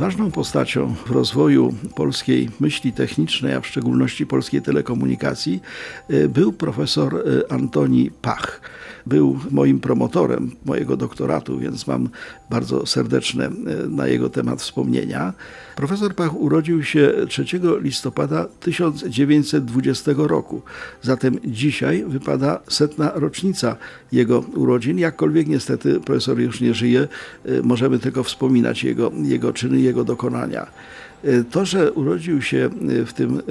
Ważną postacią w rozwoju polskiej myśli technicznej, a w szczególności polskiej telekomunikacji, y, był profesor y, Antoni Pach. Był moim promotorem mojego doktoratu, więc mam bardzo serdeczne y, na jego temat wspomnienia. Profesor Pach urodził się 3 listopada 1920 roku, zatem dzisiaj wypada setna rocznica jego urodzin. Jakkolwiek niestety profesor już nie żyje, możemy tylko wspominać jego, jego czyny, jego dokonania. E, to, że urodził się e, w tym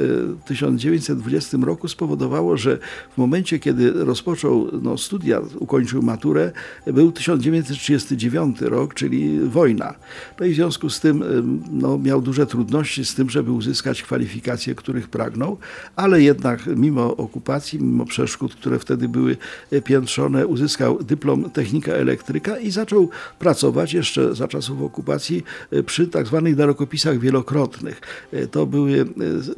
1920 e, roku spowodowało, że w momencie, kiedy rozpoczął no, studia, ukończył maturę, był 1939 rok, czyli wojna. No i w związku z tym no, miał duże trudności z tym, żeby uzyskać kwalifikacje, których pragnął, ale jednak mimo okupacji, mimo przeszkód, które wtedy były piętrzone, uzyskał dyplom technika elektryka i zaczął pracować jeszcze za czasów okupacji przy tak zwanych dalekopisach wielokrotnych E, to były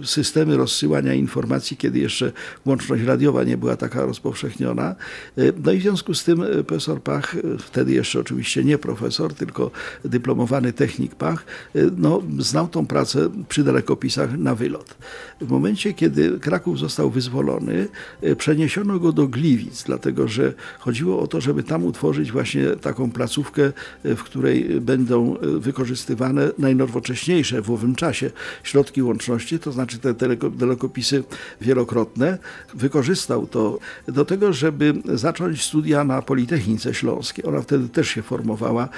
e, systemy rozsyłania informacji, kiedy jeszcze łączność radiowa nie była taka rozpowszechniona. E, no i w związku z tym profesor Pach, wtedy jeszcze oczywiście nie profesor, tylko dyplomowany technik Pach, no, znał tą pracę przy dalekopisach na wylot. W momencie, kiedy Kraków został wyzwolony, przeniesiono go do Gliwic, dlatego że chodziło o to, żeby tam utworzyć właśnie taką placówkę, w której będą wykorzystywane najnowocześniejsze w czasie środki łączności, to znaczy te telekopisy wielokrotne. Wykorzystał to do tego, żeby zacząć studia na Politechnice Śląskiej. Ona wtedy też się formowała.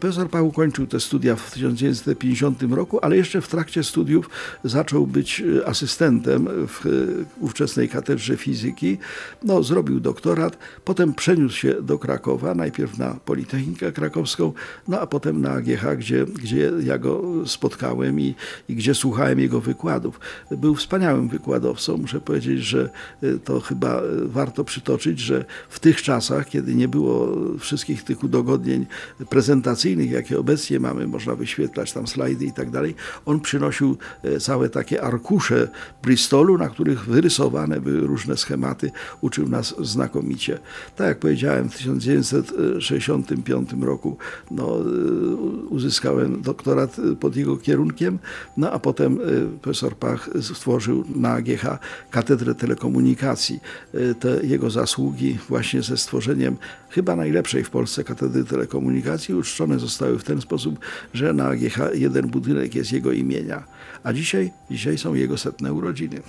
Profesor Paweł kończył te studia w 1950 roku, ale jeszcze w trakcie studiów zaczął być asystentem w ówczesnej katedrze fizyki. No, zrobił doktorat, potem przeniósł się do Krakowa, najpierw na Politechnikę Krakowską, no a potem na AGH, gdzie, gdzie ja go spotkałem i, i gdzie słuchałem jego wykładów. Był wspaniałym wykładowcą. Muszę powiedzieć, że e, to chyba e, warto przytoczyć, że w tych czasach, kiedy nie było wszystkich tych udogodnień prezentacyjnych, jakie obecnie mamy, można wyświetlać tam slajdy i tak dalej, on przynosił e, całe takie arkusze Bristolu, na których wyrysowane były różne schematy. Uczył nas znakomicie. Tak jak powiedziałem, w 1965 roku no, uzyskałem doktorat pod jego kierunkiem kierunkiem, no a potem y, profesor Pach stworzył na AGH Katedrę Telekomunikacji. Y, te jego zasługi właśnie ze stworzeniem chyba najlepszej w Polsce Katedry Telekomunikacji uczczone zostały w ten sposób, że na AGH jeden budynek jest jego imienia. A dzisiaj, dzisiaj są jego setne urodziny.